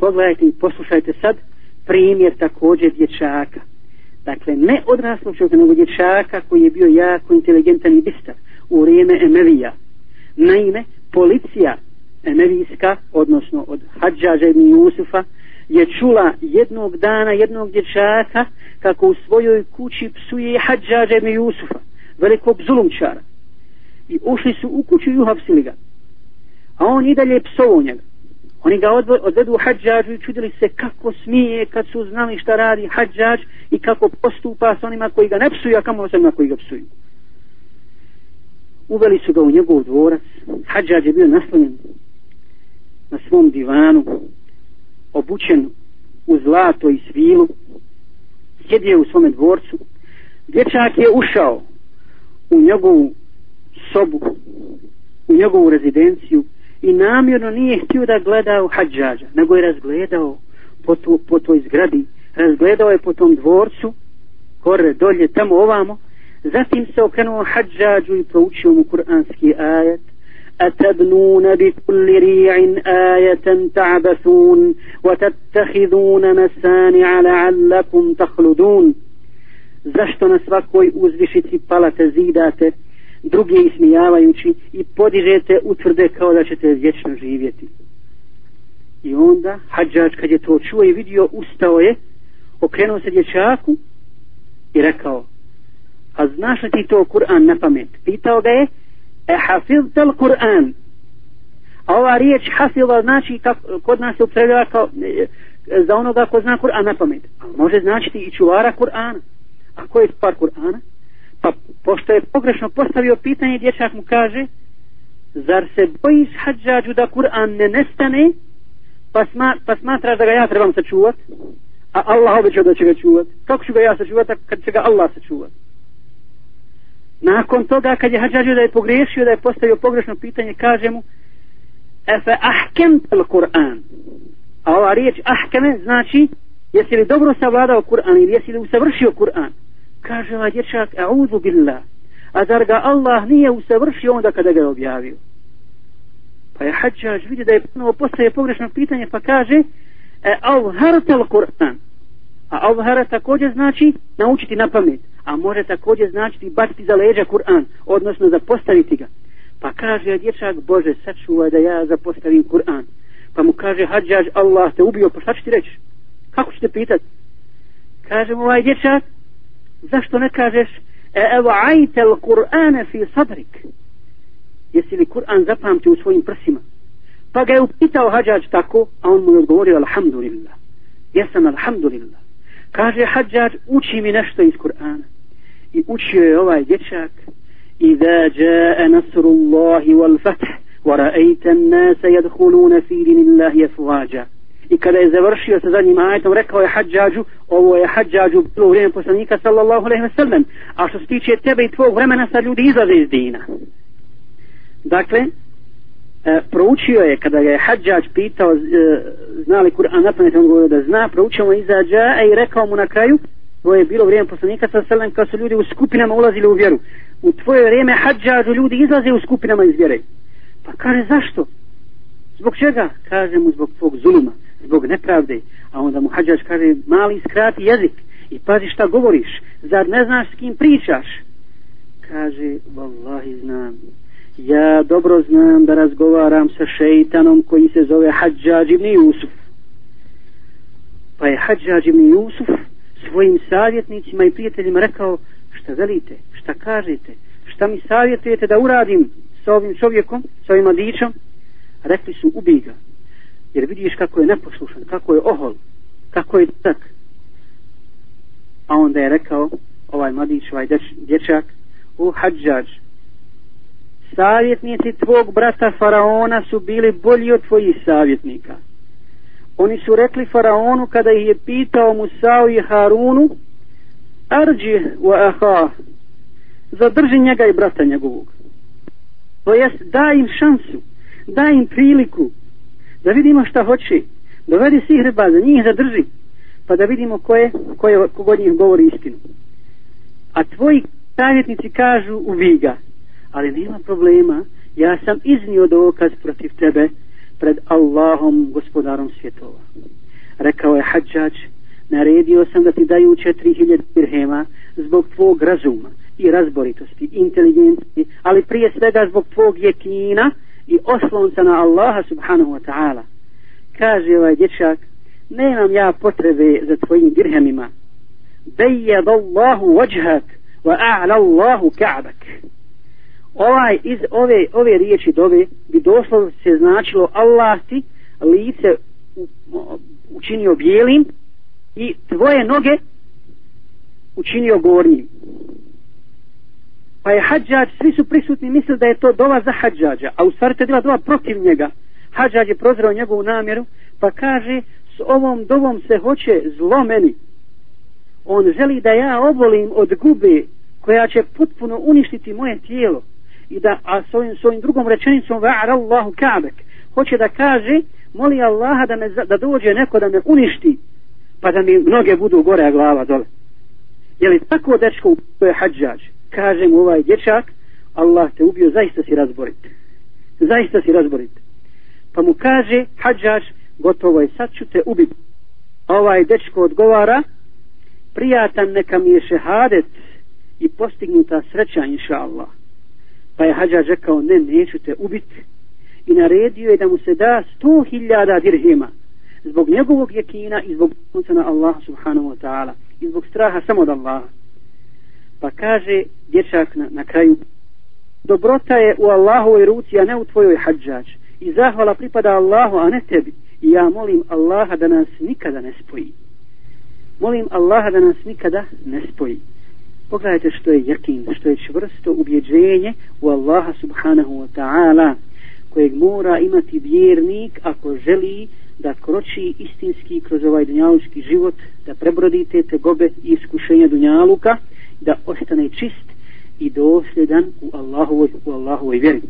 pogledajte i poslušajte sad primjer također dječaka. Dakle, ne odraslog čovjeka, nego dječaka koji je bio jako inteligentan i bistar u vrijeme Emevija. Naime, policija Emevijska, odnosno od Hadžaža i Jusufa, je čula jednog dana jednog dječaka kako u svojoj kući psuje Hadžaža ibn Jusufa, velikog zulumčara. I ušli su u kuću i uhapsili ga. A on i dalje psovo njega. Oni ga odvedu hađađu i čudili se kako smije kad su znali šta radi hađađ i kako postupa s onima koji ga ne psuju, a kamo s onima koji ga psuju. Uveli su ga u njegov dvorac. Hađađ je bio naslonjen na svom divanu, obučen u zlato i svilu. Sjedio u svome dvorcu. Dječak je ušao u njegovu sobu, u njegovu rezidenciju i namjerno nije htio da gleda u hađađa, nego je razgledao po, to, po toj zgradi, razgledao je po tom dvorcu, gore, dolje, tamo, ovamo, zatim se okrenuo hađađu i proučio mu kuranski ajet, أتبنون بكل ريع آية تعبثون وتتخذون مسانع لعلكم تخلدون zašto na svakoj uzvišici palate zidate druge ismijavajući i podižete utvrde kao da ćete vječno živjeti. I onda hađač kad je to čuo i vidio, ustao je, okrenuo se dječaku i rekao, a znaš li ti to Kur'an na pamet? Pitao ga je, e hafil tel Kur'an. A ova riječ hafila znači, kako, kod nas se upredava kao, e, e, za onoga ko zna Kur'an na pamet. A može značiti i čuvara Kur'ana. A ko je par Kur'ana? Pa pošto je pogrešno postavio pitanje, dječak mu kaže, zar se bojiš hađađu da Kur'an ne nestane, pa, sma, pa smatraš da ga ja trebam sačuvat, a Allah obećao da će ga čuvat. Kako ću ga ja sačuvat, kad će ga Allah sačuvat? Nakon toga, kad je hađađu da je pogriješio, da je postavio pogrešno pitanje, kaže mu, efe ahkem tel Kur'an. A ova riječ ahkeme znači, jesi li dobro savladao Kur'an ili jesi li usavršio Kur'an? Kaže ovaj dječak a'udhu billah. A zar ga Allah nije usavršio onda kada ga je objavio? Pa je hađaž vidi da je ponovo postaje pogrešno pitanje pa kaže e alharta al-Kur'an. a Avhara također znači naučiti na pamet a može također značiti baciti za leđa Kur'an odnosno zapostaviti ga. Pa kaže dječak Bože sačuvaj da ja zapostavim Kur'an. Pa mu kaže hađaž Allah te ubio pa šta ću ti reći? Kako ćete pitati kaže mu ovaj dječak zašto ne kažeš e evo ajte l Kur'ane fi sadrik jesi li Kur'an zapamti u svojim prsima pa ga je upitao hađađ tako a on mu je odgovorio alhamdulillah jesam alhamdulillah kaže hađađ uči mi nešto iz Kur'ana i učio je ovaj dječak إذا جاء نصر الله والفتح ورأيت الناس يدخلون في دين الله أفواجا i kada je završio sa zadnjim ajetom rekao je hađađu ovo je hađađu bilo u vrijeme poslanika sallallahu alaihi wasallam a što se tiče tebe i tvog vremena sad ljudi izlaze iz dina. Dakle e, proučio je kada je hađađ pitao e, zna li Kur'an na pamet on govorio da zna proučio mu izađa i rekao mu na kraju to je bilo vrijeme poslanika sallallahu alaihi wasallam kad su ljudi u skupinama ulazili u vjeru. U tvoje vrijeme hađađu ljudi izlaze u skupinama iz vjere. Pa kaže zašto? Zbog čega? Kaže mu zbog tvog zuluma zbog nepravde. A onda mu hađač kaže mali skrati jezik i pazi šta govoriš. Zar ne znaš s kim pričaš? Kaže vallahi znam. Ja dobro znam da razgovaram sa šeitanom koji se zove hađađ ibn Jusuf. Pa je hađađ ibn Jusuf svojim savjetnicima i prijateljima rekao šta velite, šta kažete? Šta mi savjetujete da uradim sa ovim čovjekom, sa ovim mladićom? Rekli su ubij ga jer vidiš kako je neposlušan, kako je ohol, kako je tak. A onda je rekao, ovaj mladić, ovaj dječak, u hađađ, savjetnici tvog brata Faraona su bili bolji od tvojih savjetnika. Oni su rekli Faraonu kada ih je pitao Musao i Harunu, Arđi wa aha, zadrži njega i brata njegovog. To jest, daj im šansu, daj im priliku, da vidimo šta hoće. Dovedi svih riba za njih zadrži pa da vidimo ko je ko je kogod njih govori istinu. A tvoji savjetnici kažu u viga ali nema problema ja sam iznio dokaz protiv tebe pred Allahom gospodarom svjetova. Rekao je hađač, naredio sam da ti daju četiri hiljade dirhema zbog tvog razuma i razboritosti, inteligencije, ali prije svega zbog tvog jekina i oslonca na Allaha subhanahu wa ta'ala. Kaže ovaj dječak, nemam ja potrebe za tvojim dirhemima. Bejad Allahu vajhak wa a'la Allahu ka'bak. Ovaj iz ove, ove riječi dove bi doslovno se značilo Allah ti lice učinio bijelim i tvoje noge učinio gornjim. Pa je hađađ, svi su prisutni mislili da je to dova za hađađa, a u stvari to je bila dova protiv njega. Hađađ je prozrao njegovu namjeru, pa kaže, s ovom dovom se hoće zlo meni. On želi da ja obolim od gube koja će potpuno uništiti moje tijelo. I da, a s ovim, s ovim drugom rečenicom, va'ara Allahu kabek, hoće da kaže, moli Allaha da, me, da dođe neko da me uništi, pa da mi noge budu gore, a glava dole. Je li tako dečko u je hađađ? Kaže mu ovaj dječak, Allah te ubio, zaista si razborit. Zaista si razborit. Pa mu kaže, hađađ, gotovo je, sad ću te ubiti. A ovaj dečko odgovara, prijatan neka mi je šehadet i postignuta sreća, inša Allah. Pa je hađađ rekao, ne, neću te ubiti. I naredio je da mu se da sto hiljada dirhima zbog njegovog jekina i zbog na Allah subhanahu wa ta'ala i zbog straha samo od Allaha. Pa kaže dječak na, na kraju, dobrota je u Allahovoj ruci, a ne u tvojoj hađač. I zahvala pripada Allahu, a ne tebi. I ja molim Allaha da nas nikada ne spoji. Molim Allaha da nas nikada ne spoji. Pogledajte što je jakin, što je čvrsto ubjeđenje u Allaha subhanahu wa ta'ala kojeg mora imati vjernik ako želi da kroči istinski kroz ovaj dunjalučki život, da prebrodite te tegobe i iskušenja dunjaluka, da ostane čist i dosljedan u Allahovoj, u Allahovoj vjeri.